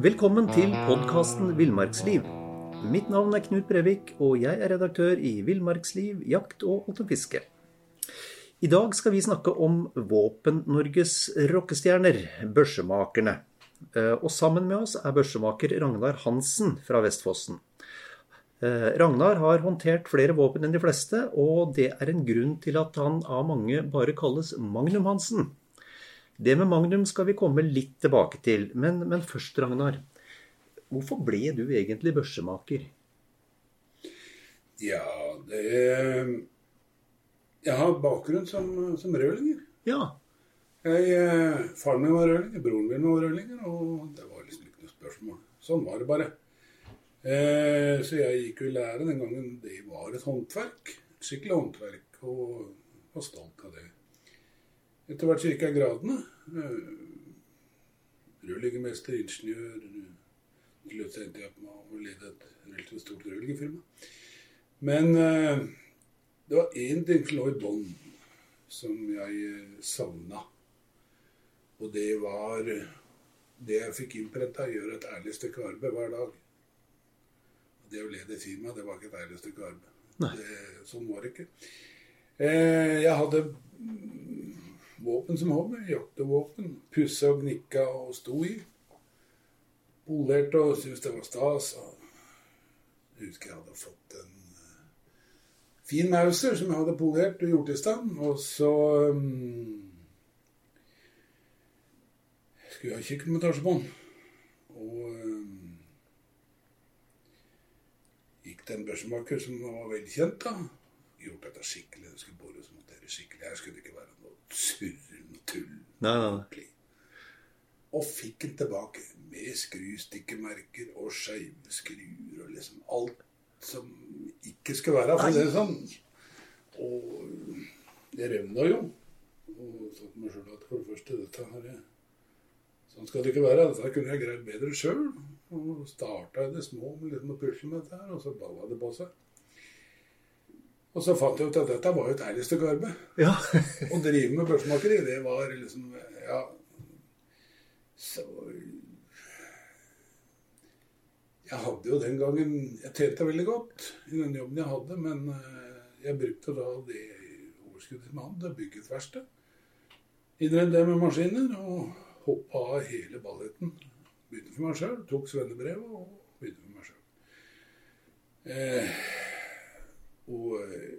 Velkommen til podkasten Villmarksliv. Mitt navn er Knut Brevik, og jeg er redaktør i Villmarksliv, jakt og fiske. I dag skal vi snakke om Våpen-Norges rockestjerner, børsemakerne. Eh, Og sammen med oss er børsemaker Ragnar Hansen fra Vestfossen. Eh, Ragnar har håndtert flere våpen enn de fleste, og det er en grunn til at han av mange bare kalles Magnum-Hansen. Det med Magnum skal vi komme litt tilbake til, men, men først, Ragnar. Hvorfor ble du egentlig børsemaker? Ja, det Jeg har bakgrunn som, som rørlegger. Ja, Jeg, eh, faren min var rørlegger, broren min var rørlegger, og det var liksom ikke noe spørsmål. Sånn var det bare. Eh, så jeg gikk jo i lære den gangen det var et håndverk. Et Skikkelig håndverk, og var stolt av det. Etter hvert så gikk jeg gradene. Eh, Rørleggermester, ingeniør. Til slutt endte jeg på med å lede et relativt stort rørleggerfirma. Men eh, det var én ting som lå i bånn, som jeg eh, savna. Og det var eh, det jeg fikk innprenta, gjøre et ærlig stykke arbeid hver dag. Det å lede firma, det var ikke et eilig stykke arbeid. Det, sånn var det ikke. Eh, jeg hadde våpen som hobby, jaktevåpen. Pussa og gnikka og sto i. Polerte og syntes det var stas. Og jeg husker jeg hadde fått en eh, fin Mauser som jeg hadde polert og gjort i stand. Og så um, skulle jeg ha kikkmontasje på den. Og um, gikk til en børsmaker som var velkjent, da. Gjort dette skikkelig. Det skulle bores og monteres skikkelig. Her skulle det ikke være noe surr, og tull. Nei, nei. Og fikk den tilbake med skrustikkemerker og skeive skruer og liksom alt som ikke skal være, for å si det sånn. Og det revna jo. Og sa til meg sjøl at for det første, dette her er- Sånn skal det ikke være. Dette kunne jeg greid bedre sjøl. Og starta i det små med liksom å pusle med dette her, og så balla det på seg. Og så fant jeg ut at dette var jo et ærligste arbeid. Ja. Å drive med børsmakeri, det var liksom Ja. Så Jeg hadde jo den gangen Jeg tjente veldig godt i den jobben jeg hadde, men eh, jeg brukte da det overskuddet som jeg hadde, til å bygge et verksted. Innrede det med maskiner og hoppa av hele balletten. Begynte for meg sjøl, tok svennebrevet og begynte for meg sjøl. Eh, og eh,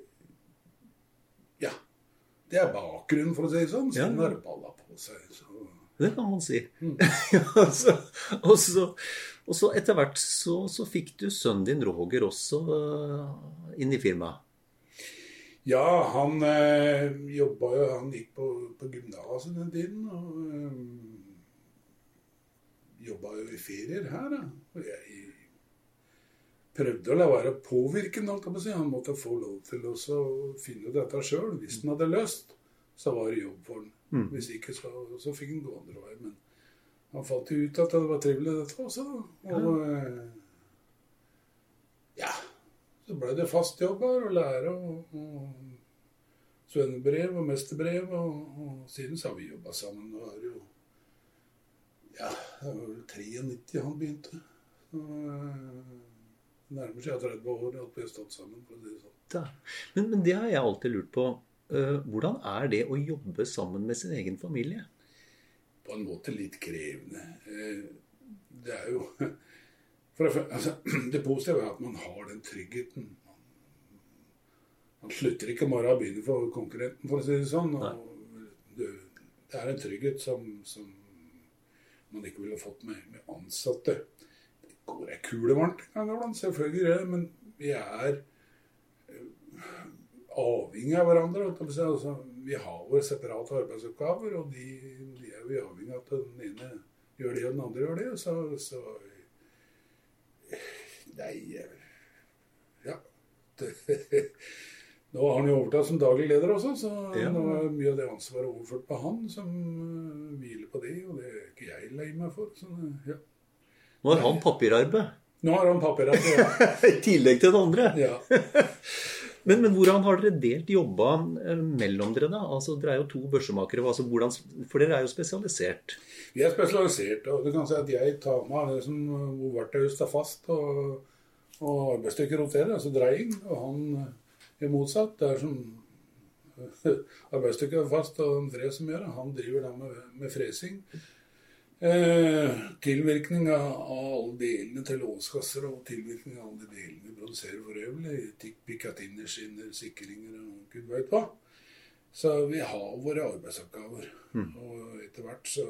ja. Det er bakgrunnen, for å si det sånn. Ja. Sånn har det balla på seg. Så. Det kan man si. Mm. Altså, og, så, og så etter hvert så, så fikk du sønnen din Roger også øh, inn i firmaet. Ja, han eh, jobba jo Han gikk på, på gymnaset den tiden. Og eh, jobba jo i ferier her, da. Og jeg prøvde å la være å påvirke si. Han måtte få lov til å finne dette sjøl. Hvis han hadde lyst, så var det jobb for han. Mm. Hvis ikke, så, så fikk han gå andre vei. Men han fant jo ut at det var trivelig, dette også. da. Og ja. ja, så ble det fast jobb her, å lære og, og svennebrev og mesterbrev. Og, og siden så har vi jobba sammen. og har jo Ja, det var vel 93 han begynte. Så, eh, nærmer seg 30 år at vi har stått sammen. for å si det sånn. Da. Men, men det har jeg alltid lurt på. eh, hvordan er det å jobbe sammen med sin egen familie? På en måte litt krevende. Eh, Det er jo for det, altså, det positive er at man har den tryggheten. Man slutter ikke bare å begynne for konkurrenten, for å si det sånn. Det er en trygghet som, som man ikke ville fått med, med ansatte. Det går ei kule varmt en gang iblant, selvfølgelig men vi er eh, avhengig av hverandre. Altså, vi har våre separate arbeidsoppgaver, og de, de er vi avhengig av at den ene gjør det, og den andre gjør det. Så, så Nei eh, Ja. Det, nå har han jo overtatt som daglig leder også, så Ja. nå er mye av det ansvaret overført på han, som eh, hviler på det. Og det er ikke jeg lei meg for. Så, ja. Nå har han papirarbeid, Nå har han papirarbeid, Ja. i tillegg til det andre. ja. Men, men hvordan har dere delt jobba eh, mellom dere, da? Altså, Dere er jo to børsemakere. Altså, hvordan, for dere er jo spesialisert. Vi er spesialisert, og du kan si at jeg tar meg av det som hvor verktøyet står fast, og, og arbeidsstykket roterer, altså dreying. Og han eh, motsatt. Det er som arbeidsstykket er fast, og en fres som gjør det. Han driver da med, med fresing. Eh, tilvirkning av, av alle delene til låskasser og tilvirkning av alle de delene vi produserer for øvrig. Tikk, Picatinner, skinner, sikringer og gud veit hva. Så vi har våre arbeidsoppgaver. Og etter hvert så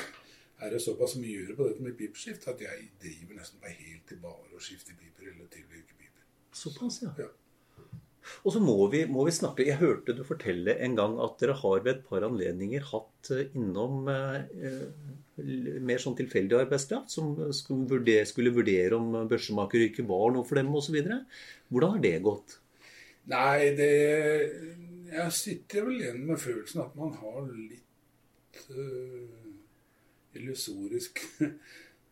er det såpass mye å gjøre på dette med pipeskift at jeg driver nesten på til bare å skifte piper eller tilvirke piper. Såpass, ja. Ja. Og så må vi, må vi snakke Jeg hørte du fortelle en gang at dere har ved et par anledninger hatt eh, innom eh, mer sånn tilfeldig arbeidskraft som skulle vurdere, skulle vurdere om børsemakeryrket var noe for dem osv. Hvordan har det gått? Nei, det Jeg sitter vel igjen med følelsen at man har litt øh, illusorisk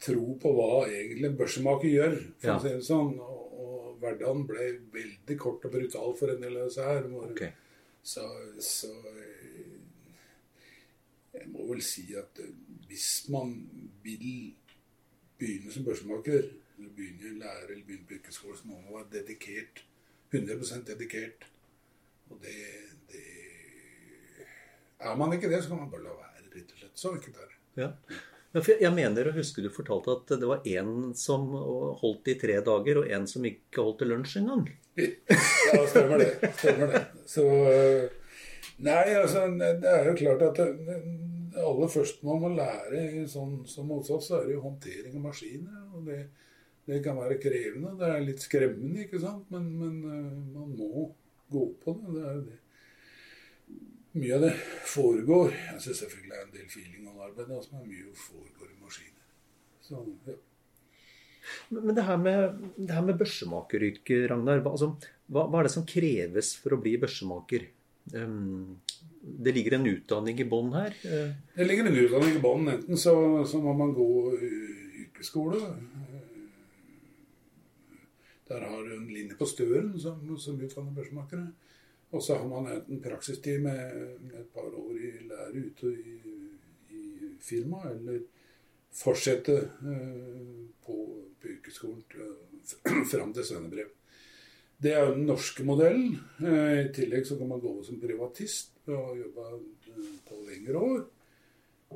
tro på hva egentlig en børsemaker gjør, for Ja. å si det sånn. Og, og hverdagen ble veldig kort og brutal for en del av disse her. Okay. Så, så Jeg må vel si at eh, hvis man vil begynne som børsmaker, eller begynne i en lære eller begynne på yrkesskole, så må man være dedikert. 100% dedikert. Og det, det Er man ikke det, så kan man bare la være, rett og slett. Så enkelt er det. Ja. Jeg- mener å huske du fortalte at det var en som holdt i tre dager, og en som ikke holdt til lunsj engang. Ja, stemmer det. Stemmer det. Så øh, Nei, altså, det er jo klart at det aller først man må lære sånn som hos oss, er jo håndtering av maskiner. og det, det kan være krevende. Det er litt skremmende, ikke sant? Men, men øh, man må gå på det. Det er jo det. Mye av det foregår. Jeg synes selvfølgelig det er en del feeling og arbeid, altså, men mye foregår i maskiner. Så, ja. Men men det her med, det her med børsemakeryrket, Ragnar. Hva, altså, hva, hva er det som kreves for å bli børsemaker? Um, det ligger en utdanning i bånn her. Eh, Det ligger en utdanning i bånn. Enten så, så må man gå y- yrkesskole. Der har du en linje på Støren som, som utdanner børsmakere. Og så har man enten praksistid med, med et par år i lære ute i, i firma, eller fortsette eh, på, på yrkesskolen til, fram til svennebrev. Det er jo den norske modellen. Eh, I tillegg så kan man gå som privatist og jobbe eh, på lengre år.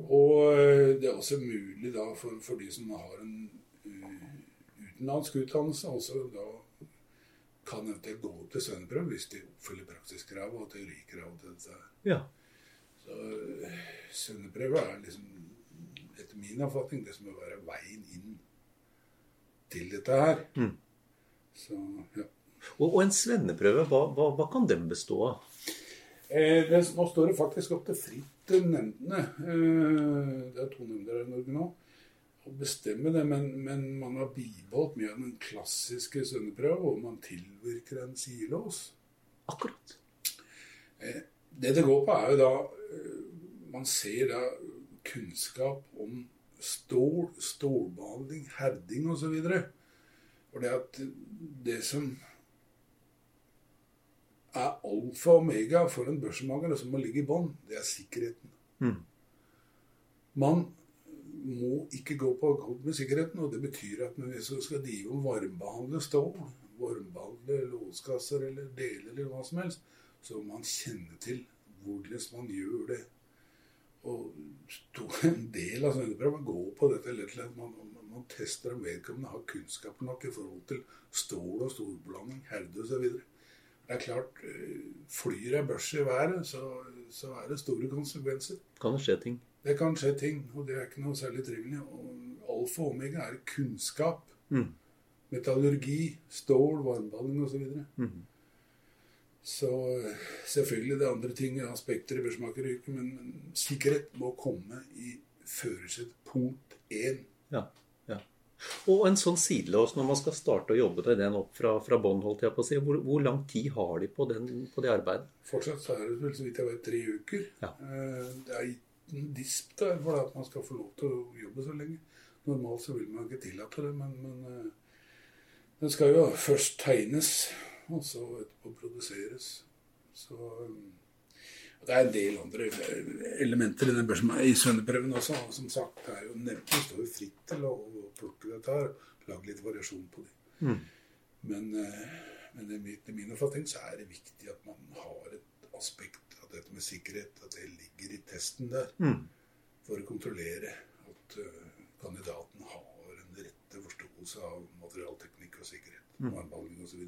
Og eh, det er også mulig da for, for de som har en uh, utenlandsk utdannelse, altså da kan eventuelt gå opp til svenneprøve hvis de oppfyller praksiskrav og teorikrav til dette. ja. Så eh, svenneprøve er liksom, etter min oppfatning, det som må være veien inn til dette her. Mm. Så, ja. Og, og en svenneprøve, hva, hva, hva kan den bestå av? Eh, det, nå står det faktisk opp til fritt nemndene. Eh, det er to nemnder i Norge nå. Å bestemme det, men, men man har bibeholdt mye av den klassiske sønneprøve, hvor man tilvirker en sidelås. Akkurat. Det det går på, er jo da eh, Man ser da kunnskap om stål, stålbehandling, herding osv. Og det at det som er alfa og omega for en børsmager, og som må ligge i bånn, det er sikkerheten. Mm. Man må ikke gå på akkord med sikkerheten, og det betyr at hvis du skal drive og varmebehandle stål, varmebehandle låskasser eller deler eller hva som helst, så må man kjenne til hvordan man gjør det. Og en del av svenneprøven går på dette lett at man, man, tester om vedkommende har kunnskap nok i forhold til stål og storblanding, herde osv. Det er klart, eh, flyr ei børse i været, så, så, er det store konsekvenser. Kan det skje ting? Det kan skje ting, og det er ikke noe særlig trivelig. Alfa og omega er kunnskap. Mm. Metallurgi, stål, varmeballing osv. Mm. Så selvfølgelig det er andre ting, aspekter i børsmakeryrket, men, men, sikkerhet må komme i førersett punkt én. Ja, ja. Og en sånn sidelås når man skal starte å jobbe den opp fra, fra bånn, holdt jeg på å si, hvor, hvor, lang tid har de på, den, på det arbeidet? Fortsatt så er det vel så vidt jeg vet tre uker. Ja. Eh, det er gitt en disp der for at man skal få lov til å jobbe så lenge. Normalt så vil man ikke tillate det, men, men eh, den skal jo først tegnes og så etterpå produseres. Så um, Det er en del andre elementer i den i sønneprøven også. Som sagt, det er jo nevnt, det står jo fritt til å, plukke dette her. Lage litt variasjon på det. Mm. Men, eh, men i min oppfatning så er det viktig at man har et aspekt dette med sikkerhet, at det ligger i testen der. Mm. For å kontrollere at uh, kandidaten har en rette forståelse av materialteknikk og sikkerhet. Mm. og osv.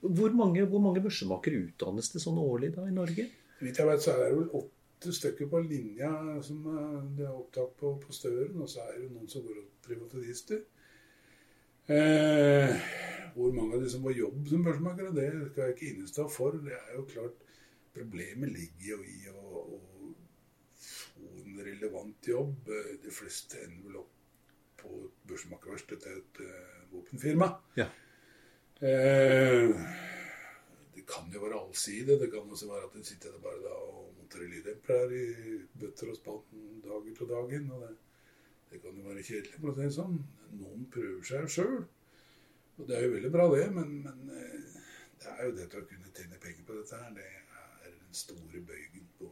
Hvor mange, hvor mange børsemakere utdannes det sånn årlig da i Norge? Vidt jeg vet, så er det vel åtte stykker på linja som det er opptatt på på Støren. Og så er det noen som går opp privatister. Eh, hvor mange av de som får jobb som børsmakere, det skal jeg ikke innestå for. Det er jo klart Problemet ligger jo i å, å få en relevant jobb. De fleste ender vel opp på et børsmakerverksted til et uh, våpenfirma. Ja. Eh, det kan jo være allside. Det kan også være at du sitter der bare da og monterer lyddempere i bøtter og spann dag ut og dag inn. og det, det kan jo være kjedelig, for å si det sånn. Noen prøver seg sjøl. Og det er jo veldig bra, det. Men, men eh, det er jo det å kunne tjene penger på dette her. Det er den store bøygen på,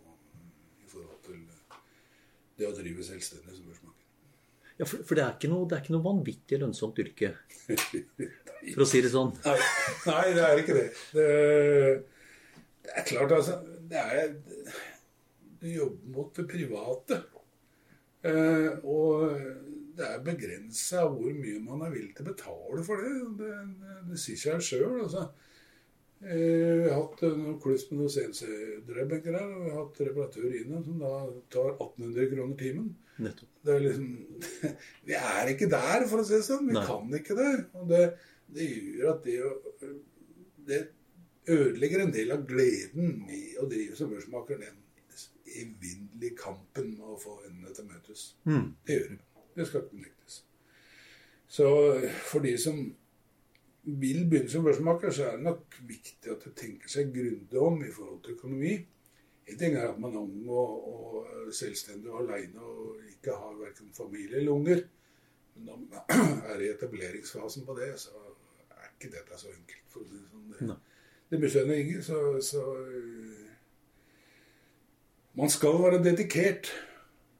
i forhold til det å drive selvstendig som børsmaker. Ja, for, for det, er noe, det, er ikke noe, vanvittig lønnsomt yrke, for å si det sånn. Nei, nei det er ikke det. det. det. er klart, altså det er, Du jobber mot det private. Eh, og det er begrensa hvor mye man er villig til å betale for det. Det, det, det sier seg sjøl. Altså. Eh, vi har hatt noen kluss med noen CNC-dreiebenker her, og vi har hatt reparatør inne som da tar 1800 kroner timen. Nettopp. Det er liksom, vi er ikke der, for å si det sånn. Vi Nei. kan ikke det. Og det, det gjør at det, det ødelegger en del av gleden i å drive som børsmaker. Den evinnelige kampen med å få endene til møtes. Mm. Det gjør det. Det skal ikke nektes. Så for de som vil begynne som børsmaker, så er det nok viktig at du tenker seg grundig om i forhold til økonomi. En ting er at man er ung og, og selvstendig og aleine og ikke har verken familie eller unger. Men når man er i etableringsfasen på det, så er ikke dette så enkelt. for å si Det sånn. Det, det beskjønner ingen, så, så Man skal være dedikert.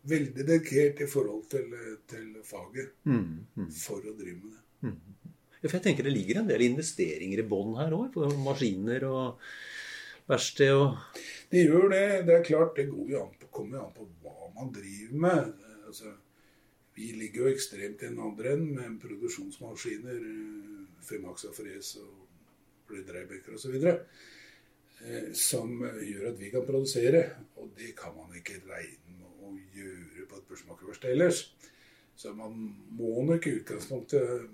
Veldig dedikert i forhold til, til faget mm, mm. for å drive med det. Mm. For jeg tenker det ligger en del investeringer i bånn her òg, for maskiner og verksted og Det gjør det. Det er klart, det går jo an på, kommer jo an på hva man driver med. Altså, vi ligger jo ekstremt i den andre enden med produksjonsmaskiner, Femaxa fres og bledreibekker osv. Eh, som gjør at vi kan produsere. Og det kan man ikke regne på et børsmakerverksted ellers. Så man må nok i utgangspunktet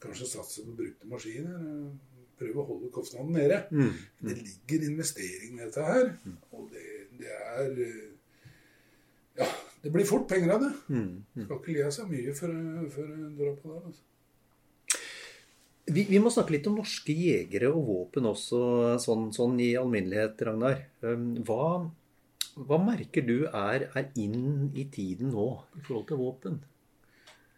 kanskje satse på brukte maskiner. Eh, prøve å holde kostnaden nede. Mm. Det ligger investering i dette her. Mm. Og det, det, er eh, Ja, det blir fort penger av det. Mm. mm. Skal ikke le seg mye før, en drar på det. Altså. Vi, vi, må snakke litt om norske jegere og våpen også, sånn, sånn i alminnelighet, Ragnar. Um, hva, hva merker du er, er, inn i tiden nå i forhold til våpen?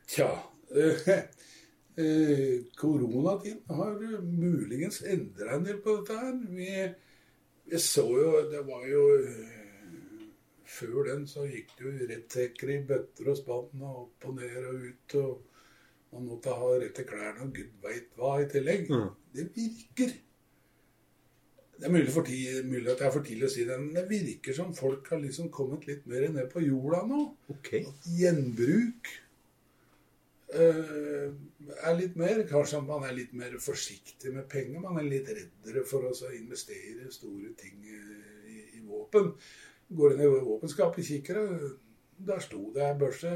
Tja eh, koronatiden har muligens endra en del på dette her. Vi, vi, så jo Det var jo eh, Før den så gikk det jo rettekker i bøtter og spann og opp og ned og ut. og Man måtte ha rette klærne og gud veit hva i tillegg. Mm. Det virker. Det er mulig, tid, mulig at det er for tidlig å si det, men det virker som folk har liksom kommet litt mer ned på jorda nå. Okay. Gjenbruk uh, er litt mer Kanskje man er litt mer forsiktig med penger. Man er litt reddere for å så investere store ting eh, i, i våpen. Går inn i våpenskapet, kikker, og der sto det ei børse.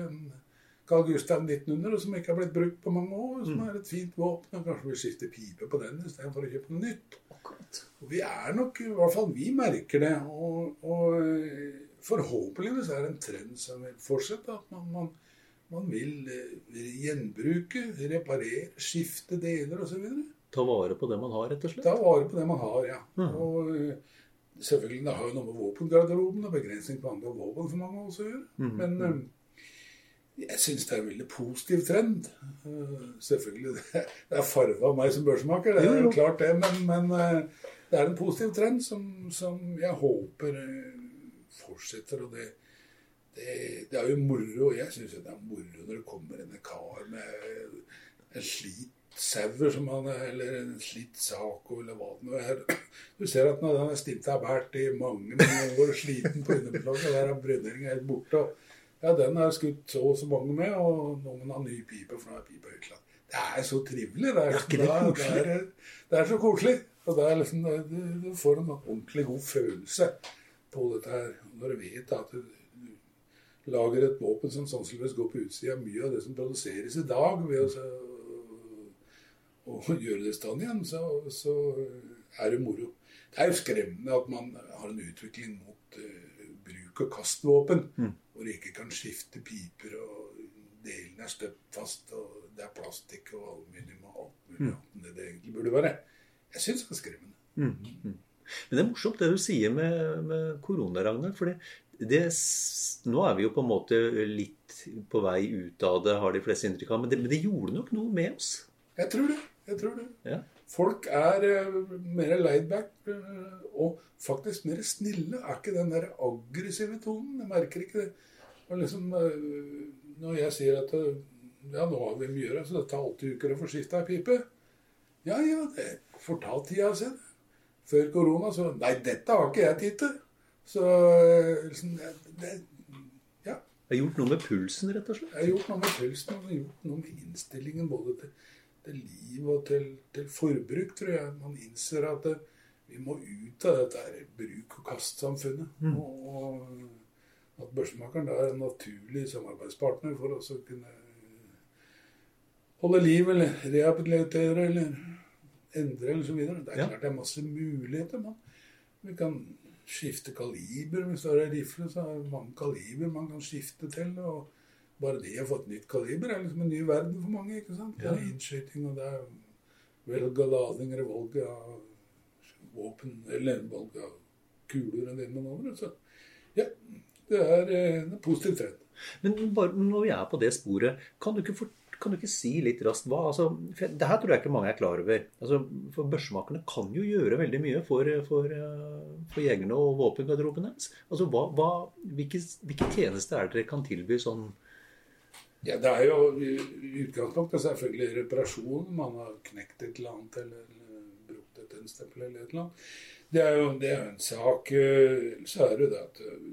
Carl Gustav 1900 som ikke har blitt brukt på mange år. Som er et fint våpen. Kanskje vi skifter pipe på den istedenfor å kjøpe noe nytt. Vi er nok, i hvert fall vi merker det. Og, og eh, forhåpentligvis er det en trend som vil fortsette. At man, man, man vil eh, gjenbruke, reparere, skifte deler osv. Ta vare på det man har, rett og slett. Ta vare på det man har, ja. Mm. Og eh, selvfølgelig, det har jo noe med våpengarderoben og begrensning på andre våpen for mange også å gjøre. Mm. Men eh, jeg syns det er en veldig positiv trend. Eh, selvfølgelig, det er farva av meg som børsmaker, det er jo. klart det. Men, men eh, det er en positiv trend som, som jeg håper eh, fortsetter. Og det, det, det er jo moro. Jeg syns det er moro når det kommer en kar med en slitt sauer som han er, eller en slitt Saco, eller hva det nå er. Du ser at han er stinta bært i mange mange år, sliten på underbeslaget, der er brønnøringa helt borte. og ja, den er skutt så og så mange med, og nå må man ha ny pipe, for nå er pipa utlatt. Det er så trivelig. Det er, det er, det er, det er så koselig. Og det er liksom, du, du får en ordentlig god følelse på dette her. Når du vet at du, du lager et våpen som sannsynligvis går på utsida av mye av det som produseres i dag, ved å, å, å gjøre det i stand igjen, så, så er det moro. Det er jo skremmende at man har en utvikling mot uh, bruk og kastvåpen, hvor du ikke kan skifte piper, og delene er støpt fast, og det er plastikk og aluminium og alt mulig annet enn det det egentlig burde være. Jeg syns det er skremmende. Men det er morsomt det du sier med, med korona, Ragnar. For det, det, nå er vi jo på en måte litt på vei ut av det, har de fleste inntrykk av. Men det, men det gjorde nok noe med oss. Jeg tror det. Jeg tror det. Ja. Folk er eh, mer laidback back og faktisk mer snille. Er ikke den der aggressive tonen. Jeg merker ikke det. Og liksom, eh, når jeg sier at eh, ja, nå har vi mye å gjøre, så det tar åtte uker å få skifta ei pipe. Ja, ja, det får ta tida si. Før korona så Nei, dette har ikke jeg tid til. Så eh, liksom, det, ja. Det har gjort noe med pulsen, rett og slett. Jeg har gjort noe med pulsen og gjort noe med innstillingen både til, til liv og til, til forbruk, tror jeg. Man innser at det, vi må ut av dette her bruk- og kastsamfunnet. Mm. og at børsmakeren da er en naturlig samarbeidspartner for oss å kunne holde liv eller rehabilitere eller endre eller så videre. Det er Ja. klart det er masse muligheter. Man. Vi kan skifte kaliber. Hvis du har en rifle, så er det mange kaliber man kan skifte til. og bare de har fått nytt kaliber er liksom en ny verden for mange. ikke sant? Det er innskyting, og det er velg lading, valg av våpen, eller valg av kuler og det med over. Så ja, det er eh, en positiv trend. Men bare når vi er på det sporet, kan du ikke, for, kan du ikke si litt raskt hva altså, Det her tror jeg ikke mange er klar over. Altså, for Børsmakerne kan jo gjøre veldig mye for, for, eh, for jegerne og våpengarderoben deres. Altså, hva, hva, hvilke, hvilke tjenester er det dere kan tilby sånn Ja, det er jo i utgangspunktet selvfølgelig reparasjon. Man har knekt et eller annet eller, brukt et tennstempel eller et eller annet. Det er jo, det er en sak. eh, Så er det jo det at eh,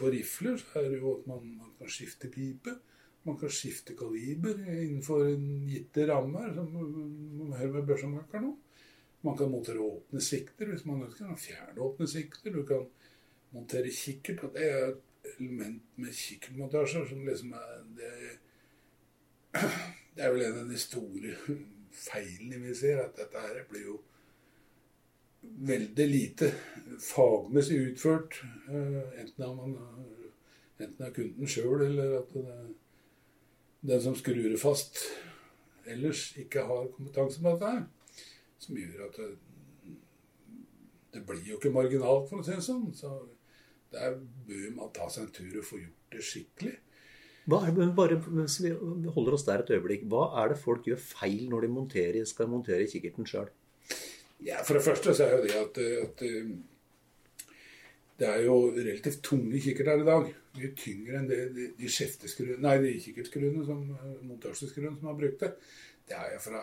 på rifler så er det jo at man, man kan skifte pipe. Man kan skifte kaliber innenfor en gitte rammer, som man hører med børsomganger nå. Man kan montere åpne sikter hvis man ønsker. Man fjerne åpne sikter. Du kan montere kikkert. og Det er element med kikkertmontasjer som liksom er det, det er vel en av de store feilene vi ser, at dette her blir jo veldig lite fagmessig utført. eh, Enten av, man, enten av kunden sjøl, eller at den som skrur fast ellers ikke har kompetanse på dette her. Som gjør at det, det blir jo ikke marginalt, for å si det sånn. Så der bør man ta seg en tur og få gjort det skikkelig. hva men bare mens vi holder oss der et øyeblikk, hva er det folk gjør feil når de monterer, skal montere kikkerten sjøl? Ja, For det første så er jo det at, at eh, det er jo relativt tunge kikkerter i dag. Mye tyngre enn det, de, de skjefteskruene Nei, de kikkertskruene som eh, montasjeskruene som har brukt det. det er jeg fra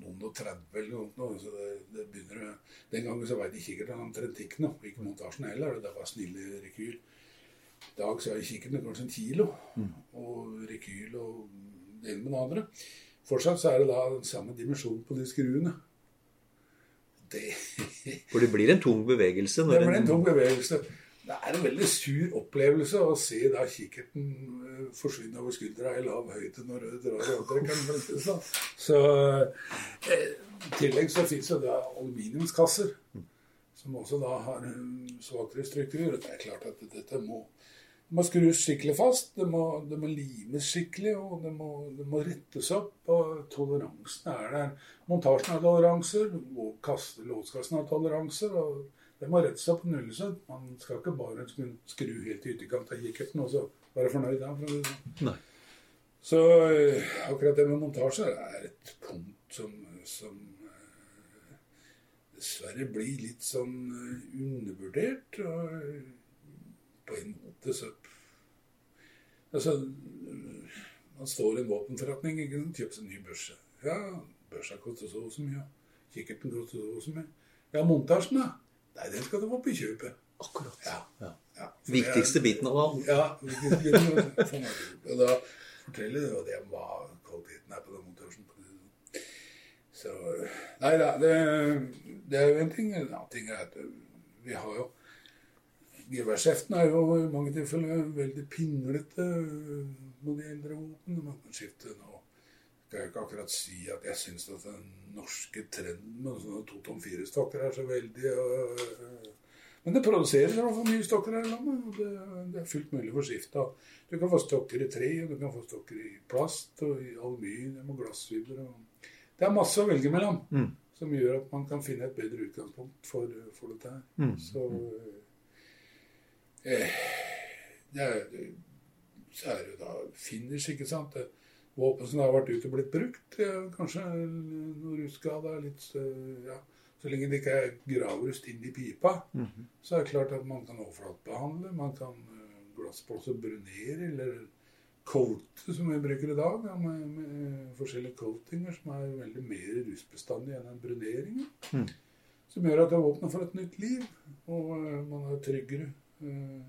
noen og 30 eller noe. så det, det begynner, Den gangen så veit kikkerten omtrent ikke noe. Ikke montasjen heller. Det var snille rekyl. I dag så er kikkerten kanskje en kilo. Mm. Og rekyl og det ene med det andre. Fortsatt så er det da den samme dimensjonen på de skruene. Det For det blir en tung bevegelse? det blir en tung bevegelse. Det er en veldig sur opplevelse å se da kikkerten eh, forsvinne over skuldra i lav høyde når du drar i avtrekkeren. Så eh, I tillegg så fins det da aluminiumskasser, som også da har svakere struktur. Det er klart at dette må, må skrus skikkelig fast. Det må, det må limes skikkelig, og det må, det må, rettes opp. Og toleransen er der. Montasjen har toleranser, og låskassen har toleranser. og det må rettes opp og nulles. Man skal ikke bare skru helt i ytterkant av kikkerten og så være fornøyd. Da, for Så eh, akkurat det med montasje er et punkt som, som uh, dessverre blir litt sånn uh, undervurdert. Og på en måte så Altså, man står i en våpenforretning, ikke sant, kjøper seg ny børse. Ja, børsa koster så og så mye. Kikkerten koster så og så mye. Ja, montasjen, da. Nei, den skal du opp i kjøpet. Akkurat. Ja. ja. ja. Viktigste biten av alt. Ja. biten. og da forteller det om hva kvaliteten er på den montasjen. Så Nei da, det, det, er jo en ting. En annen ting er at vi har jo Geværskjeftene er jo i mange tilfeller veldig pinglete når det gjelder våpen. Man kan skifte nå skal jeg ikke akkurat si at jeg syns at den norske trenden med sånne to tom fire-stokker er så veldig øh, Men det produseres i hvert fall mye stokker her i landet. og det, det, er fullt mulig for skifte. Du kan få stokker i tre, og du kan få stokker i plast og i aluminium og glassfiber. Og det er masse å velge mellom mm. som gjør at man kan finne et bedre utgangspunkt for, for dette her. Mm. Så eh, det er, så er det jo da finish, ikke sant. Det, våpen som har vært ute og blitt brukt. Kanskje noe rustskade er litt ja. Så lenge det ikke er gravrust inn i pipa, mm -hmm. så er det klart at man kan overflatebehandle. Man kan uh, glassblåse brunere eller coate, som vi bruker i dag. Ja, med, med, forskjellige coatinger som er veldig mer rustbestandig enn en brunering. Mm. Som gjør at våpenet får et nytt liv, og uh, man er tryggere uh,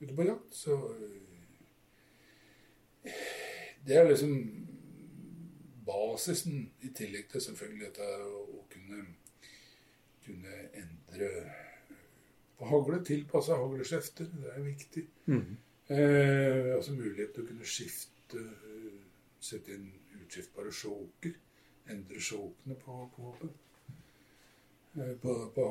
ute på jakt. Så det er liksom basisen, i tillegg til selvfølgelig dette å kunne, kunne endre på hagle, tilpasse hagleskjefter. Det er viktig. Mm. Eh, altså mulighet til å kunne skifte, sette inn utskiftbare skjåker. Endre skjåkene på, på, på, på, på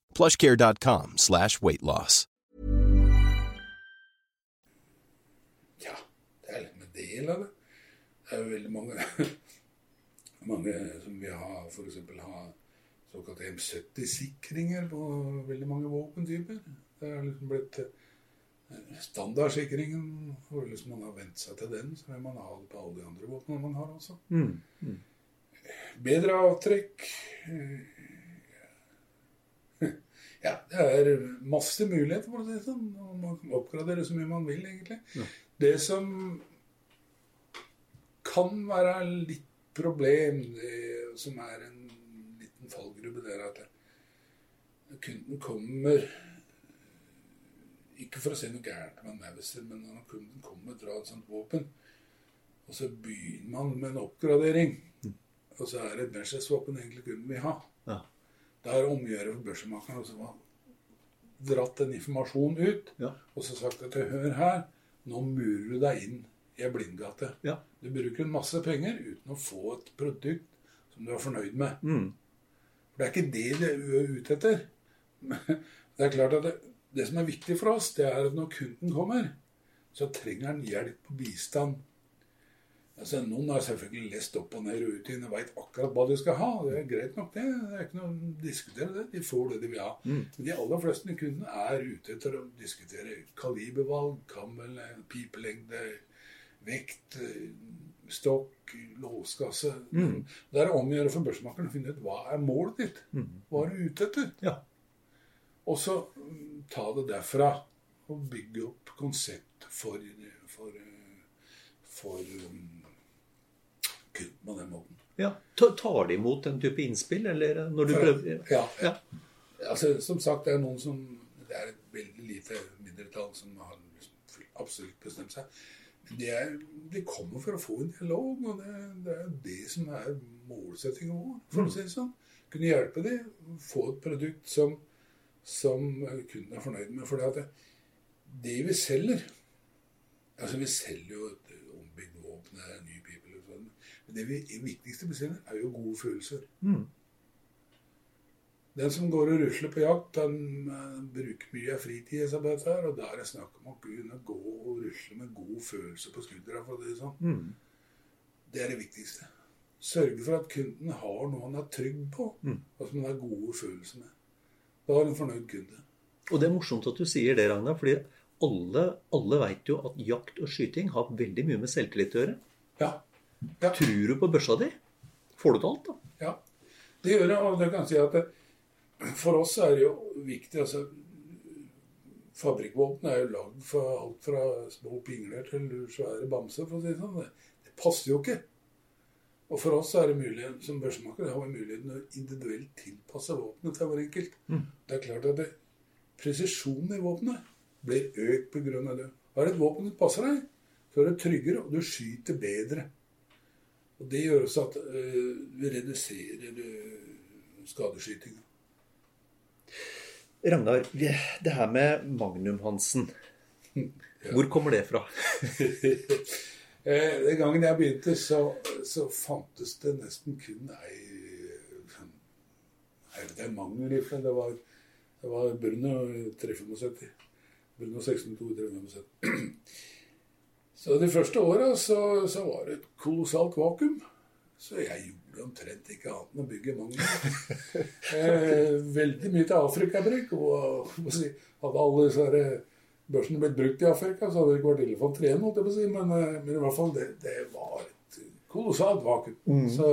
plushcare.com slash weightloss. Ja, det er litt med del av det. Det er jo veldig mange, mange som vil ha f.eks. ha såkalte M70-sikringer på veldig mange våpentyper. Det er liksom blitt eh, standardsikringen. For hvis man har vent seg til den, så vil man ha det på alle de andre våpnene man har også. Mm. Mm. Bedre avtrekk. Ja, det er masse muligheter, for å si det sånn. Man kan oppgradere så mye man vil, egentlig. Ja. Det som kan være litt problem, det som er en liten fallgruppe, det er at kunden kommer Ikke for å si noe gærent med Mauser, men når kunden kommer og drar et sånt våpen, Og så begynner man med en oppgradering. Og så er det et Mercedes-våpen egentlig kunden vil ha. Da er det om å gjøre for børsemakeren også var dratt den informasjonen ut Ja. og så sagt at hør her, nå murer du deg inn i ei blindgate. Ja. Du bruker en masse penger uten å få et produkt som du er fornøyd med. Mm. For det er ikke det du er ute etter. Det er klart at det, det som er viktig for oss, det er at når kunden kommer, så trenger han hjelp og bistand. Altså, noen har selvfølgelig lest opp og ned rutinen og veit akkurat hva de skal ha. Det er greit nok, det. Det er ikke noe å diskutere det. De får det de vil ha. Men de aller fleste kundene er ute etter å diskutere kalibervalg, kammel, pipelengde, vekt, stokk, låskasse. Det er om å gjøre for børsmakeren å finne ut hva er målet ditt. Hva er du ute etter? Ja. Og så mm, ta det derfra og bygge opp konsept for, for, eh, for kunden på den måten. ja. Tar de imot den type innspill, eller når du prøver Ja, Ja. Altså, som sagt, det er noen som Det er et veldig lite mindretall som har liksom absolutt bestemt seg. Men er, de kommer for å få en dialog, og det, det er det som er målsettingen vår. for å si det sånn. Kunne hjelpe dem få et produkt som, som kunden er fornøyd med. For det, at det, det vi selger Altså, vi selger jo et ombygd våpen, en ny pipel og sånn. Men det vi, viktigste vi er jo gode følelser. Mm. Den som går og rusler på jakt, han eh, bruker mye av fritida på dette. her, Og da er det snakk om å kunne gå og rusle med god følelse på skuldra. For det sånn. Mm. Det er det viktigste. Sørge for at kunden har noe han er trygg på, og som han har gode følelser med. Da har han en fornøyd kunde. Og det er morsomt at du sier det, Ragnar, fordi alle, alle veit jo at jakt og skyting har veldig mye med selvtillit å gjøre. Ja. Ja. Tror du på børsa di? Får du til alt, da? Ja, det gjør det. Og det kan jeg si at det, for oss er det jo viktig altså, Fabrikkvåpen er jo lagd for alt fra små pingler til svære bamser, for å si det sånn. Det, det passer jo ikke. Og for oss er det mulig, som børsmaker har vi muligheten å individuelt tilpasse våpenet til hver enkelt. Det er klart at det, presisjonen i våpenet blir økt pga. det. Har du et våpen som passer deg, så er det tryggere, og du skyter bedre. Og Det gjør også at øh, vi reduserer øh, skadeskytinga. Ragnar, det her med Magnum-Hansen, hvor kommer det fra? Eh, Den gangen jeg begynte, så, så fantes det nesten kun ei ikke, en mangelrifle. Det var, det var Bruno 375. Bruno 16-2-375. Så de første åra så, så var det et kolossalt vakuum. Så jeg gjorde omtrent ikke annet enn å bygge mange. eh, veldig mye til Afrikabruk. Og si, hadde alle disse børsene blitt brukt i Afrika, så hadde det ikke vært elefant 3, holdt jeg på å si. Men, eh, men i hvert fall, det, det var et kolossalt vakuum. Så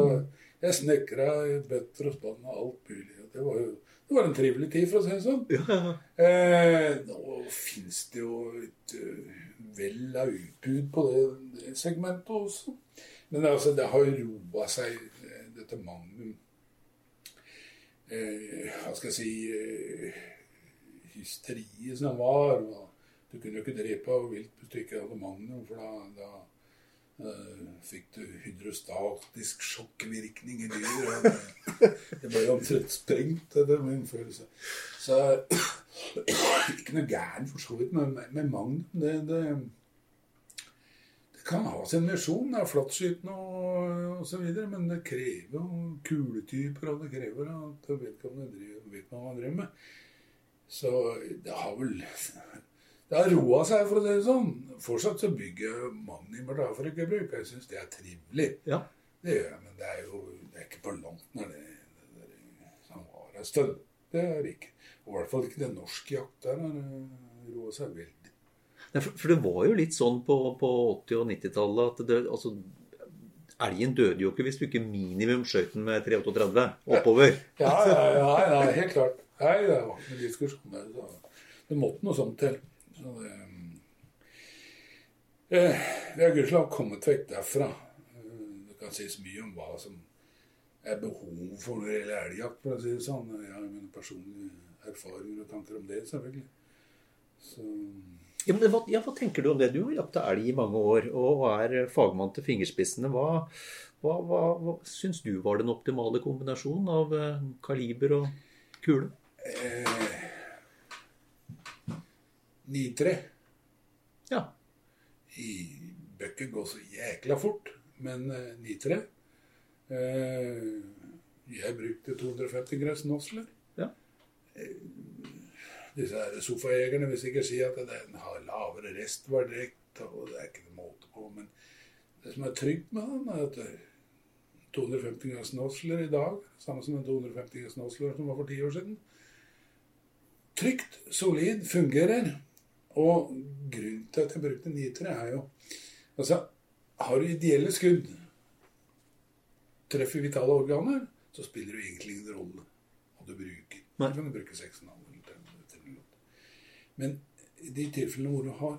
jeg snekra bøtter og spann og alt mulig. Det var jo det var en trivelig tid, for å si det sånn. Ja. Eh, nå fins det jo et vell av utbud på det, segmentet også. Men altså, det har jo roa seg, dette Magnum eh, Hva skal jeg si eh, Hysteriet som var. Og du kunne jo ikke drepe vilt hvis du ikke hadde Magnum, for da, da fikk du hydrostatisk sjokkvirkning i dyr. Det, ble omtrent sprengt, det er min følelse. Så ikke noe gærent for så vidt med, med Magnum. Det, det, det kan ha sin misjon. Det er flattskytende og, osv., men det krever jo kuletyper, og det krever at driver, vet hva man driver med. Så det har vel Det har roa seg, for å si det sånn. Fortsatt så bygger jeg Magnimer da for ikke bruk. Jeg syns det er trivelig. ja. Det gjør jeg, men det er jo det er ikke på langt nær det, det, det som var en stund. Det er det ikke. Og i hvert fall ikke det norske jakt. Der har roa seg veldig. Nei, For, for det var jo litt sånn på, på 80- og 90-tallet at det, altså, elgen døde jo ikke hvis du ikke minimum skjøt den med 338 oppover. Ja, ja, ja, ja helt klart. Nei, det var ikke noen diskusjon. Det måtte noe sånt til. Så det, eh, vi har gudskjelov kommet vekk derfra. Eh, Det kan sies mye om hva som er behov for når det gjelder elgjakt, for å si det sånn. Jeg har mine personlige erfaringer og tanker om det, selvfølgelig. Så Ja, men hva, ja, hva tenker du om det? Du har jakta elg i mange år og er fagmann til fingerspissene. Hva, hva, hva, hva syns du var den optimale kombinasjonen av eh, kaliber og kule? Eh, 9-3 Ja. i bøkken går så jækla fort, men eh, 9-3 eh, Jeg brukte 250 gress Nosler. Ja. Disse her sofajegerne vil sikkert si at den har lavere restverdekt, og det er ikke noe måte på. Men det som er trygt med den, er at eh, 250 gress Nosler i dag, samme som en 250 gress Nosler som var for ti år siden, trygt, solid, fungerer. Og grunnen til at jeg brukte 9-3 er jo Altså, har du ideelle skudd, treffer vitale organer, så spiller det egentlig ingen rolle hva du bruker. Nei. Du kan bruke 6,5 eller 10 minutter eller. Men i de tilfellene hvor du har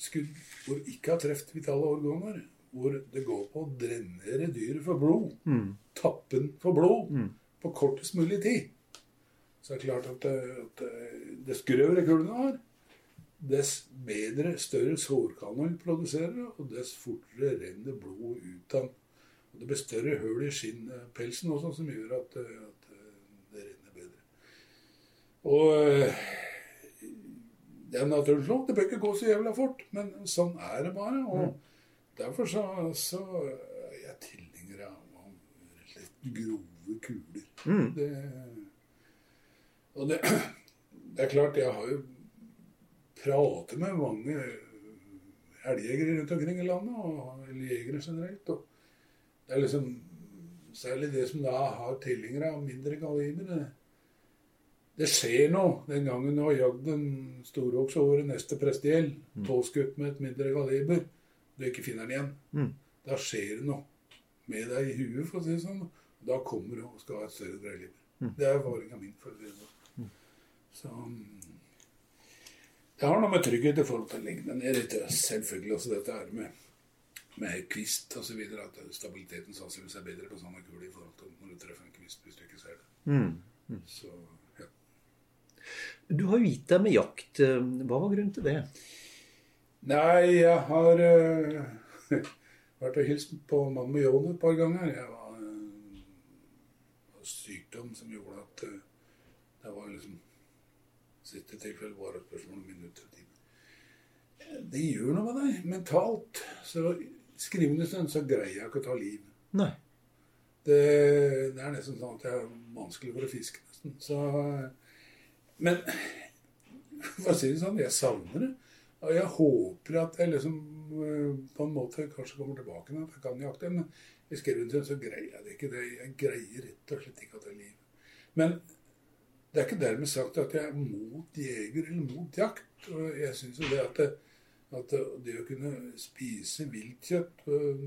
skudd hvor du ikke har truffet vitale organer, hvor det går på å drenere dyret for blod, tappe den for blod, på kortest mulig tid, så er det klart at, det- at det- dess grøvere kulene har, dess bedre, større sårkanal produserer, og dess fortere renner blod ut av den. Og det blir større hull i skinnpelsen også, som gjør at, eh, at eh, det renner bedre. Og eh, det er naturens lov. Det bør ikke gå så jævla fort, men sånn er det bare. Og derfor så, så er jeg tilhenger av litt grove kuler. Det, og det, det er klart, jeg har jo pratet med mange elgjegere rundt omkring i landet, og, jegere generelt. og det er liksom Særlig det som da har tilhengere av mindre kaliber. Det, det skjer noe den gangen du har jagd en storokse over neste prestegjeld, påskutt med et mindre kaliber, du ikke finner den igjen. Mm. Da skjer det noe med deg i huet, for å si det sånn. Da kommer du og skal ha et større dreiliber. Det er erfaringa min. for å si det sånn. Så mm, det har noe med trygghet i forhold til lengden. Det er selvfølgelig også dette her med, med kvist osv. At stabiliteten sannsynligvis er bedre på sånne kuler i forhold til når du treffer en kvist hvis du ikke ser det. Så, ja. Du har jo gitt deg med jakt. Hva var grunnen til det? Nei, jeg har uh, vært og hilst på mannen med Jon et par ganger. Jeg var uh, sykdom som gjorde at uh, det var liksom Siste tilfelle var et spørsmål om minutter og timer. Det gjør noe med deg mentalt. Så skrivende stund så greier jeg ikke å ta liv. Nei. Det, det er nesten sånn at jeg er vanskelig for å fiske, nesten. Så, men for å si det sånn, jeg savner det. Og jeg håper at jeg liksom eh, på en måte kanskje kommer tilbake når jeg kan jakte. Men i skrivende så greier jeg det ikke. Jeg greier rett og slett ikke å ta liv. Men det er ikke dermed sagt at jeg er mot jeger eller mot jakt. Og jeg syns jo det at, det at det å kunne spise viltkjøtt øh,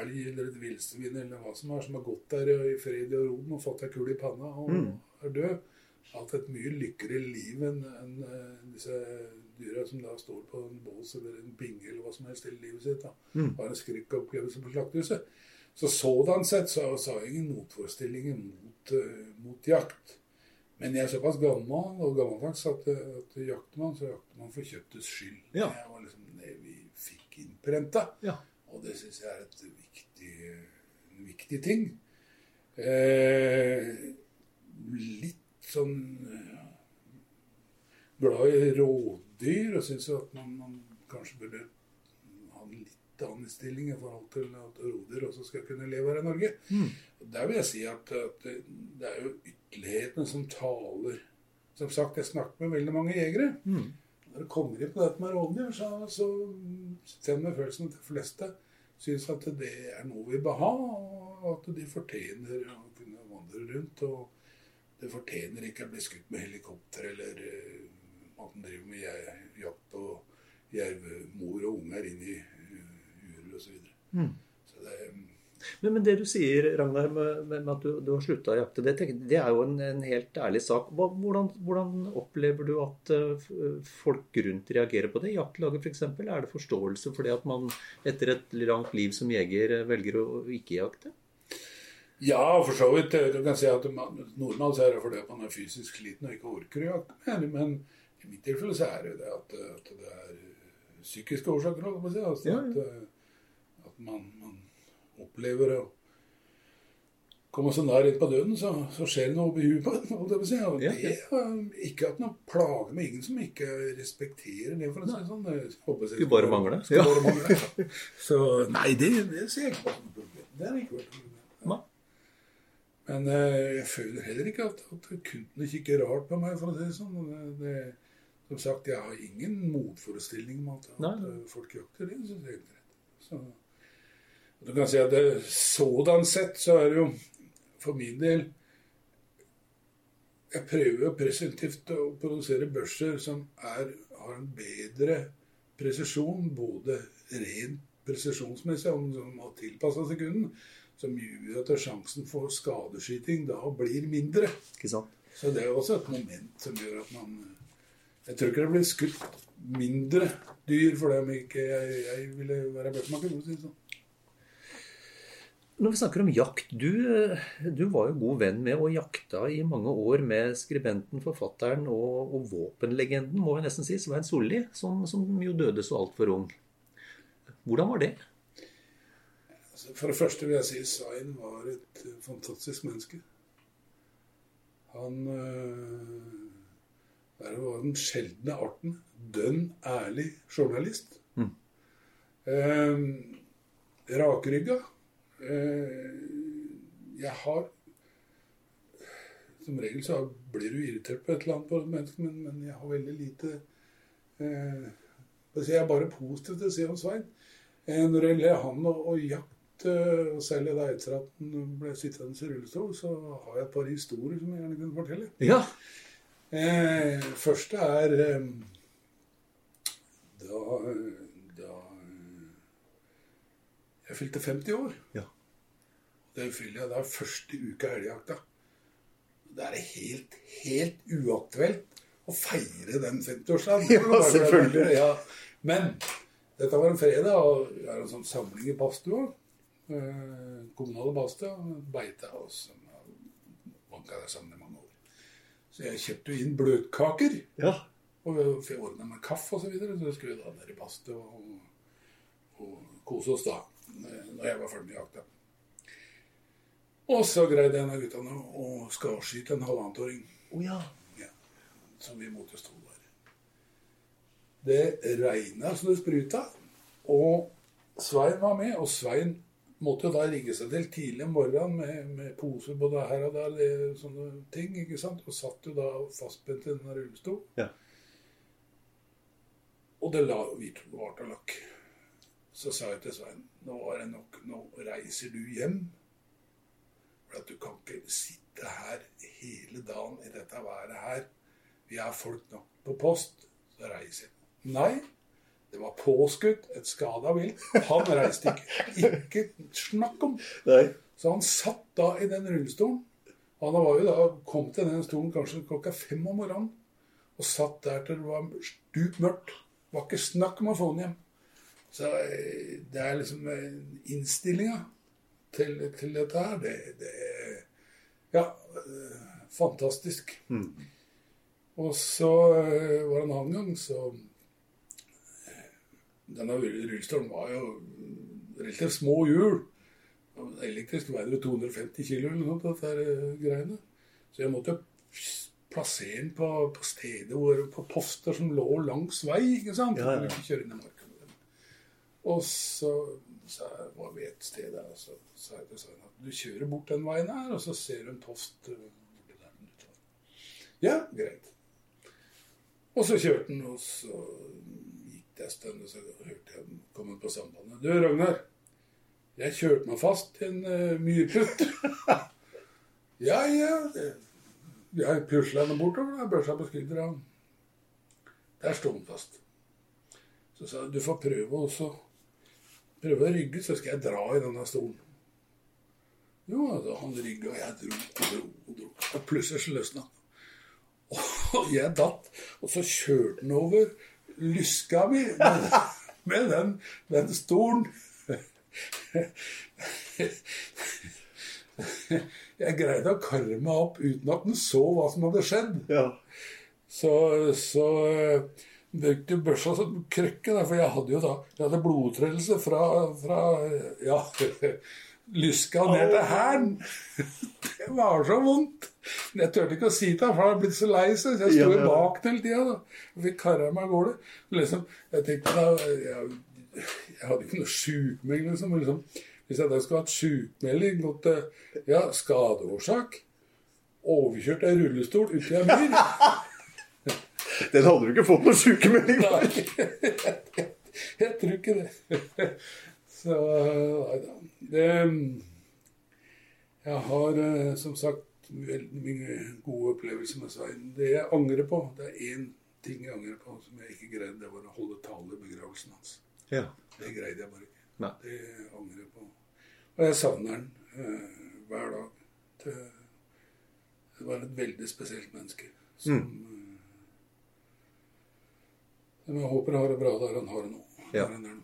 elg eller et villsvin eller hva som er, som har gått der i fred og ro og fått ei kule i panna og er død, hatt et mye lykkeligere liv enn en, eh, disse dyra som da står på en bås eller en binge eller hva som helst i livet sitt. da, Har en skrekkopplevelse på slaktehuset. Så sådan sett så, så har jeg ingen motforestillinger mot, eh, mot jakt. Men jeg er såpass gammel og gammeldags at, at jakter man, så jakter man for kjøttets skyld. Ja. Det var liksom det vi fikk innprenta. Ja. Og det syns jeg er et viktig, en viktig ting. Eh, litt sånn ja, glad i rådyr og syns at man, man kanskje burde en annen stilling i forhold til at roder også skal kunne leve her i Norge. Og Der vil jeg si at, at det, det er jo ytterlighetene som taler. Som sagt, jeg snakker med veldig mange jegere. Når det kommer inn på dette med rovdyr, så, så jeg følelsen at de fleste syns at det er noe vi bør ha, og at de fortjener å kunne vandre rundt. Og det fortjener ikke å bli skutt med helikopter, eller eh, at en driver med jakt og jervmor og unger inn i osv. Så det Men, men det du sier, Ragnar, med, med at du, du har slutta å jakte, det, det er jo en, en helt ærlig sak. Hva, hvordan, hvordan opplever du at eh, folk rundt reagerer på det? Jaktlaget f.eks. Er det forståelse for det at man etter et langt liv som jeger eh, velger å ikke jakte? Ja, for så vidt. Du kan si at man, normalt så er det fordi at man er fysisk sliten og ikke orker å jakte mer. Men I mitt tilfelle så er det det at, at det er eh, psykiske årsaker. Altså Ja, ja. At man, man opplever å komme så nær inn på døden, så, så skjer det noe oppi huet på en. si. Og Ja, det er ikke at noe plager med Ingen som ikke respekterer det, for å si det sånn. Det håper Skulle bare mangle. Ja. bare mangle. Så nei, det, det ser jeg ikke på problem. Det er ikke vært noe Men eh, jeg føler heller ikke at, at kundene kikker rart på meg, for å si det sånn. Det, det, som sagt, jeg har ingen motforestilling om at, Nei, eh, folk jakter. Det synes jeg er helt rett. Så, du kan si at det, sådan sett så er det jo for min del Jeg prøver jo presentivt å produsere børser som er, har en bedre presisjon, både rent presisjonsmessig, og som har tilpassa seg kunden, som gjør at sjansen for skadeskyting da blir mindre. Ikke sant? Så det er også et moment som gjør at man Jeg tror ikke det blir skutt mindre dyr fordi om ikke jeg, jeg ville være børsmaker. for å si det sånn. Når vi snakker om jakt, du, eh, du var jo god venn med og jakta i mange år med skribenten, forfatteren og, og våpenlegenden, må vi nesten si, Svein Solli, som, som jo døde så altfor ung. Hvordan var det? Altså, For det første vil jeg si Svein var et eh, fantastisk menneske. Han øh, var den sjeldne arten dønn ærlig journalist. Mm. Eh, rakrygga. Eh, jeg har Som regel så blir du irritert på et eller annet på et menneske, men, men jeg har veldig lite eh, Jeg er bare positiv til å si om Svein. Eh, Når det gjelder han og, og jakt, og særlig da etter at han ble sittende i rullestol, så har jeg et par historier som jeg gjerne kunne fortelle. Ja. Eh, første er eh, da eh, jeg fylte 50 år. Ja. Det fyller jeg da første uka elgjakta. Da er det helt, helt uaktuelt å feire den 50-årsdagen. Ja, selvfølgelig. Ja. Men dette var en fredag, og vi har en sånn samling i badstua. Eh, kommunale badstua. Beita oss. Banka der sammen i mange år. Så jeg kjøpte jo inn bløtkaker. ja. Og vi ordna med kaffe og så videre, så skulle vi da ned i badstua og, og kose oss da, når jeg var ferdig med jakta. Og så greide en av guttene å skarskyte en halvannetåring. Å ja. Ja, som vi måtte stå der. Det regna så det spruta, og Svein var med. Og Svein måtte jo da rigge seg til tidlig om morgenen med, med poser både her og der, det, sånne ting. ikke sant? Og satt jo da fastspent i denne rullestolen. Ja. Og det la hvart og lakk. Så sa jeg til Svein nå er det nok, nå reiser du hjem. For at du kan ikke sitte her hele dagen i dette været her. Vi har folk nok på post, så reiser jeg. Nei, det var påskutt, et skada vilt. Han reiste ikke. Ikke snakk om. Nei. Så han satt da i den rullestolen. Han var jo da kom til den stolen kanskje klokka fem om morgenen. Og satt der til det var stup mørkt. Det var ikke snakk om å få han hjem. Så eh, det er liksom eh, innstillinga til, til dette her, det, det er Ja, fantastisk. fantastisk. Og så eh, var det en annen gang, så eh, Denne rullestolen var jo relativt små hjul. Elektrisk veide det 250 kilo eller noe sånt, dette eh, greiene. Så jeg måtte plassere den på, på steder hvor, på poster som lå langs vei. ikke sant? Ja, ja, ikke kjøre inn i marka. Og så, så var vi et sted der, og så sa jeg til Svein at du kjører bort den veien her, og så ser du en post eh, Ja, greit. Og så kjørte han, og så gikk det en stund, og så hørte jeg den komme på sambandet. Du, Ragnar. Jeg kjørte meg fast til en uh, myrputt. ja, ja. det- Jeg pusla henne bortover, jeg børsa på skuldra. Der sto han fast. Så sa jeg du får prøve også. Prøve å rygge, så skal jeg dra i denne stolen. Jo, da han rygga, og jeg dro og dro og dro. Og plutselig så løsna han. Og jeg datt, og så kjørte han over lyska mi med, med den, den stolen. Jeg greide å karre meg opp uten at han så hva som hadde skjedd. Ja. Så, så brukte jeg børsa som krykke, for jeg hadde jo da jeg hadde blodtrellelse fra, fra ja, lyska ned til hælen. Det var så vondt. Men jeg turte ikke å si det, for han hadde blitt så lei seg. Så jeg sto Ja, ja. bak hele tida og fikk kara meg av gårde. Liksom, jeg tenkte da jeg, jeg hadde ikke noe sjukmelding, liksom. liksom. Hvis jeg da skulle hatt sjukmelding, mot ja, skadeårsak Overkjørt av rullestol uti ei myr. Den hadde du ikke fått noen sykemelding Nei, jeg tror ikke det. Så. Det Jeg har eh, som sagt veldig mye gode opplevelser med Svein. Det jeg angrer på, det er én ting jeg angrer på som jeg ikke greide. Det var å holde tale i begravelsen hans. Ja. Det greide jeg bare ikke. Nei. Det angrer jeg på. Og jeg savner han eh, hver dag. Det, var et veldig spesielt menneske. Som, eh, som jeg håper har det bra der han har det nå. Ja. Han nå.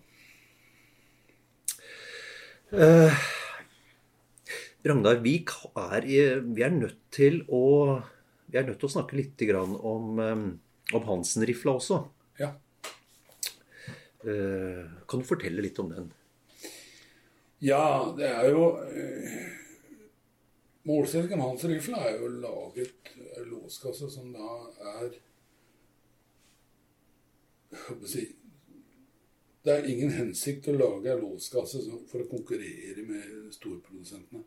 Ragnar, vi er, vi er nødt til å vi er nødt til å snakke litt grann om, eh, om Hansen-rifla også. Ja. Eh, Kan du fortelle litt om den? ja, det er jo eh, Målsettingen Hansen-rifla er jo laget låskasse som da er jeg håper å si, Det er ingen hensikt å lage en låskasse for å konkurrere med storprodusentene.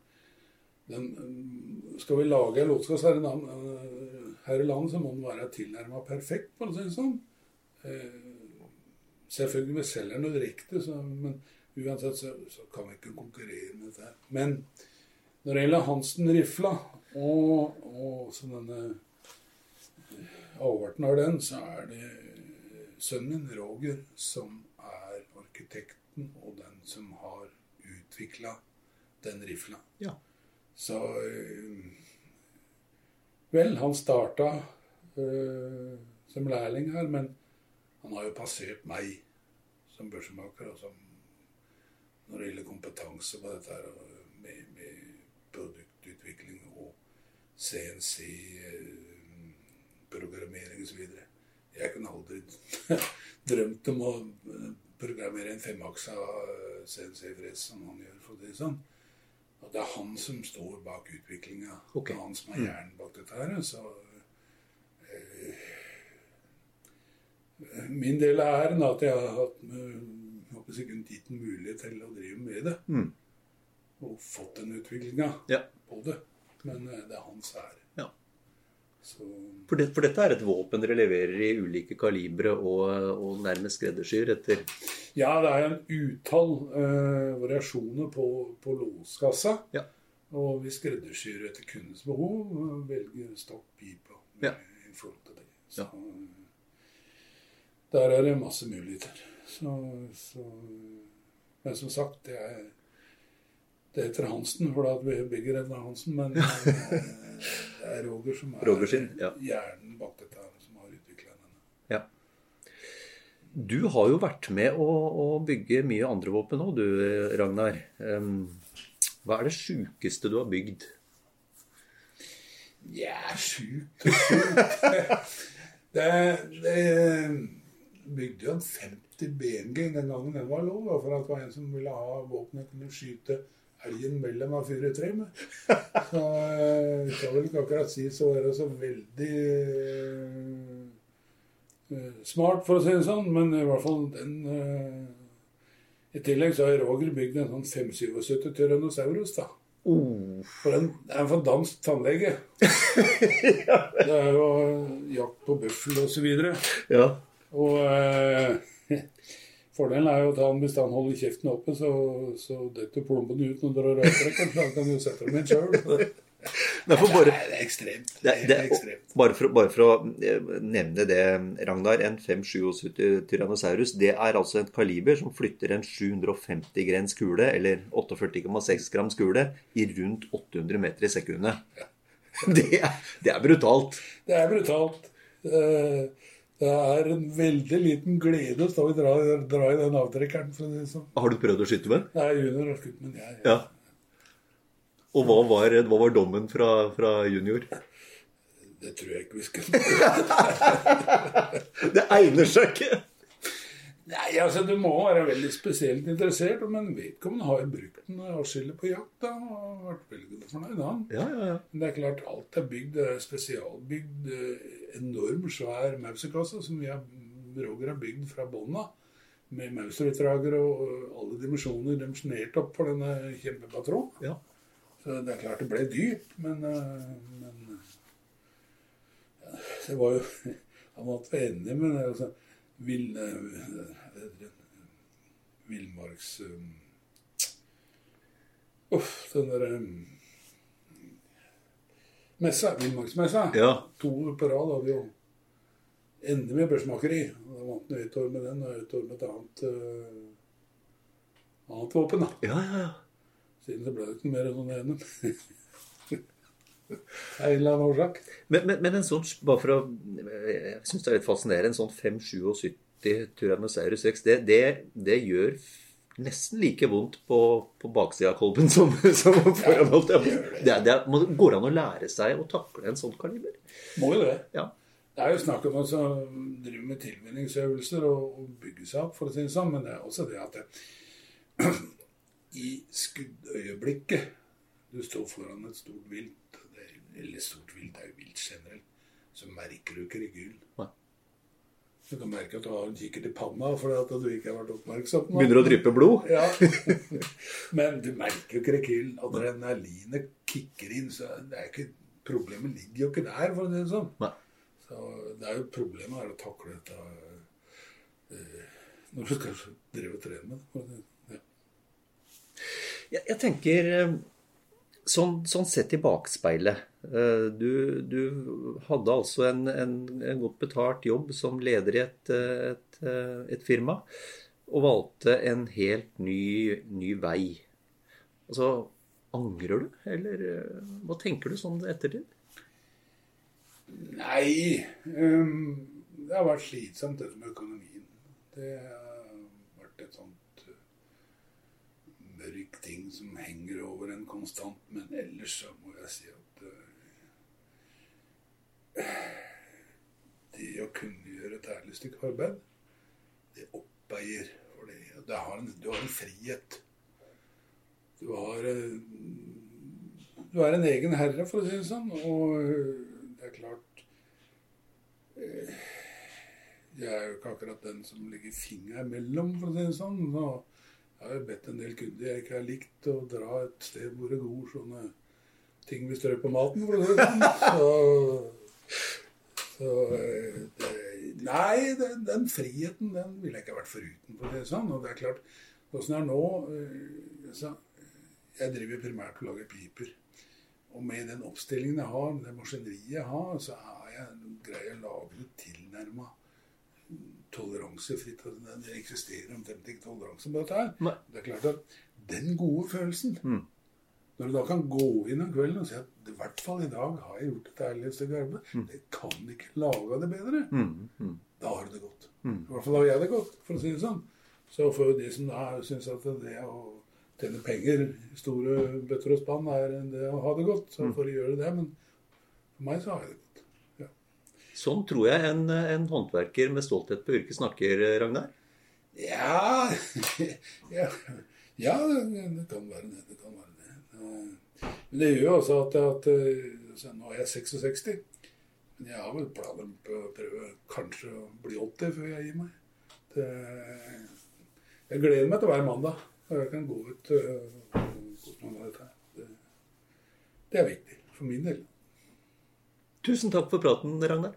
Den, eh, skal vi lage en låtskasse her eh, her i landet, så må den være tilnærma perfekt, for å si sånn. Eh, Selvfølgelig vi selger noe direkte, så, men uansett så, så kan vi ikke konkurrere med dette. Men når det gjelder Hansen-rifla, og, og også denne eh, avarten av den, så er det sønnen Roger, som er arkitekten og den som har utvikla den rifla. Ja. Så eh, Vel, han starta øh, som lærling her, men han har jo passert meg som børsemaker. Og som, når det gjelder kompetanse på dette her, med, med produktutvikling og CNC, øh, programmering osv. Jeg kunne aldri drømt om å eh, programmere en femaksa eh, CNC-fres som han gjør, for å si det sånn. Og det er han som står bak utviklinga. Okay. Det er han som har hjernen bak dette her. Så eh, min del av æren at jeg har hatt eh, håper sikkert gitt en mulighet til å drive med det. Mm. Og fått den utviklinga Ja. på det. Men eh, det er hans ære. Så For, det, for dette er et våpen dere leverer i ulike kalibre og, og nærmest skreddersyr etter Ja, det er en utall eh, variasjoner på, på låskassa. Ja. Og vi skreddersyr etter kundens behov. og Velger stokk, pipe Ja. i forhold til det. Så, Ja. Der er det masse muligheter. Så, så, men som sagt, det er det heter Hansen, for vi bygger en av Hansen. Men eh, det er Roger som er Roger sin, ja. hjernen bak dette, her, som har utvikla denne. Ja. Du har jo vært med å, å bygge mye andre våpen òg, du Ragnar. Hva er det sjukeste du har bygd? Jeg sjukt og sjukt. det, det bygde jo en 50 BMG den gangen den var lov, for at det var en som ville ha våpen jeg kunne skyte elgen mellom av fire tre med. Så eh, jeg skal vel ikke akkurat si så det så veldig eh, smart, for å si det sånn, men i hvert fall den eh, I tillegg så har Roger bygd en sånn 577 Tyrannosaurus, da. Oh, For den er en dansk tannlege. Det er jo jakt på bøffel og så videre. ja. Og eh, fordelen er jo at han, hvis han holder kjeften oppe, så, så detter plomben ut når dere røyker. Kanskje han kan jo sette dem inn sjøl. Det er, bare, Det er ekstremt. det, er, det, er ekstremt. bare, for, bare for å eh, nevne det, Ragnar. En 577 Tyrannosaurus det er altså et kaliber som flytter en 750 grens kule, eller 48,6 grams kule, i rundt 800 meter i sekundet. Det er, det er brutalt. Det er brutalt. Eh, Det er en veldig liten glede å stå og dra, dra i den avtrekkeren. Sånn. Har du prøvd å skyte med? den? Nei, junior har skutt, men jeg Ja. Og hva var, hva var dommen fra, fra junior? Det tror jeg ikke vi skal Det egner seg ikke. Nei, altså Du må være veldig spesielt interessert. Men vedkommende har jo brukt den atskillig på jakt da, og vært veldig fornøyd. han. Ja, ja, ja. Men det er klart, alt er bygd, det er spesialbygd, eh, enorm svær mausekasse som vi har, Roger har bygd fra bånn av. Med mauserutdrager og alle dimensjoner dimensjonert opp for denne kjempepatronen. ja. Så det er klart det ble dyrt, men, eh, men ja, Det var jo Han måtte være enig med det. Altså, vill, eh, Villmarks Uff, den derre Messa. Villmarksmessa. Ja. To år på rad hadde vi jo endelig med børsmakeri. Da vant vi et år med den, og et år med et annet, uh, annet våpen. da. Ja, ja, ja. Siden så ble det ikke mer sånn ene. Av en eller annen årsak. Men, men, men en sånn, bare for å Jeg syns det er litt fascinerende. En sånn 5-77 Tyrannosaurus rex, det, det, det gjør nesten like vondt på, på baksida av kolben som, som foran. Ja, det. Det, det må- går an å lære seg å takle en sånn kaliber. Må jo det. Ja. Det er jo snakk om å drive med tilvinningsøvelser og, og bygge seg opp, for å si det sånn. Men det er også det at det, i skuddøyeblikket du står foran et stort vilt, det er, eller stort vilt, er jo vilt generelt, så merker du ikke rekylen. Du kan merke at du har en kikkert i panna fordi at du ikke har vært oppmerksom. på Begynner å dryppe blod. Ja. Men du merker jo ikke rekylen. Adrenalinet kicker inn. så det er ikke, Problemet ligger jo ikke der, for å si det sånn. Nei. Så det er jo Problemet er å takle dette uh, når du skal drive og trene med det. det. Ja. Jeg, jeg tenker eh, sånn, sånn sett i bakspeilet eh, du, du hadde altså en, en, en godt betalt jobb som leder i et, et, eh, et firma, og valgte en helt ny, ny vei. Altså, angrer du, eller eh, hva tenker du sånn ettertid? Nei um, Det har vært slitsomt, det med økonomien. Det har vært et mørk ting som henger over en konstant. Men ellers så må jeg si at eh, det å kunne gjøre et ærlig stykke arbeid, det oppveier for det. det har en, du har en frihet. Du har Du er en egen herre, for å si det sånn. Og eh, det er klart eh, Jeg er jo ikke akkurat den som legger fingeren imellom, for å si det sånn. Så jeg har bedt en del kunder jeg ikke har likt, å dra et sted hvor det går sånne ting vi strør på maten, sånn. Så, så eh, det, Nei, den, den friheten den ville jeg ikke vært foruten, for det sånn. Og det er klart, åssen er nå eh, så, Jeg driver primært og lager piper. Og med den oppstillingen jeg har, det maskineriet jeg har, så er jeg greier å lage det tilnærma toleransefritt. Det eksisterer omtrent ikke toleranse på dette her. Det er klart at den gode følelsen Mm. Når du da kan gå inn om kvelden og si at i hvert fall i dag har jeg gjort et ærlig stykke arbeid, det kan ikke lage det bedre, Mm, mm. da har du det godt. I hvert fall har jeg det godt, for å si det sånn. Så for de som da syns at det å tjene penger store bøtter og spann er det å ha det godt, så får de gjøre det. Men for meg så har jeg det godt. Sånn tror jeg en, en håndverker med stolthet på yrket snakker, Ragnar. Ja, ja, ja det, kan være det. Det kan være det. Eh, Men det gjør jo også at, at eh, altså, Nå er jeg 66. Men jeg har vel planer på å prøve kanskje å bli 80 før jeg gir meg. Det, jeg gleder meg til hver mandag. Og jeg kan gå ut hvordan og kose meg med dette. Det, det er viktig for min del. Tusen takk for praten, Ragnar.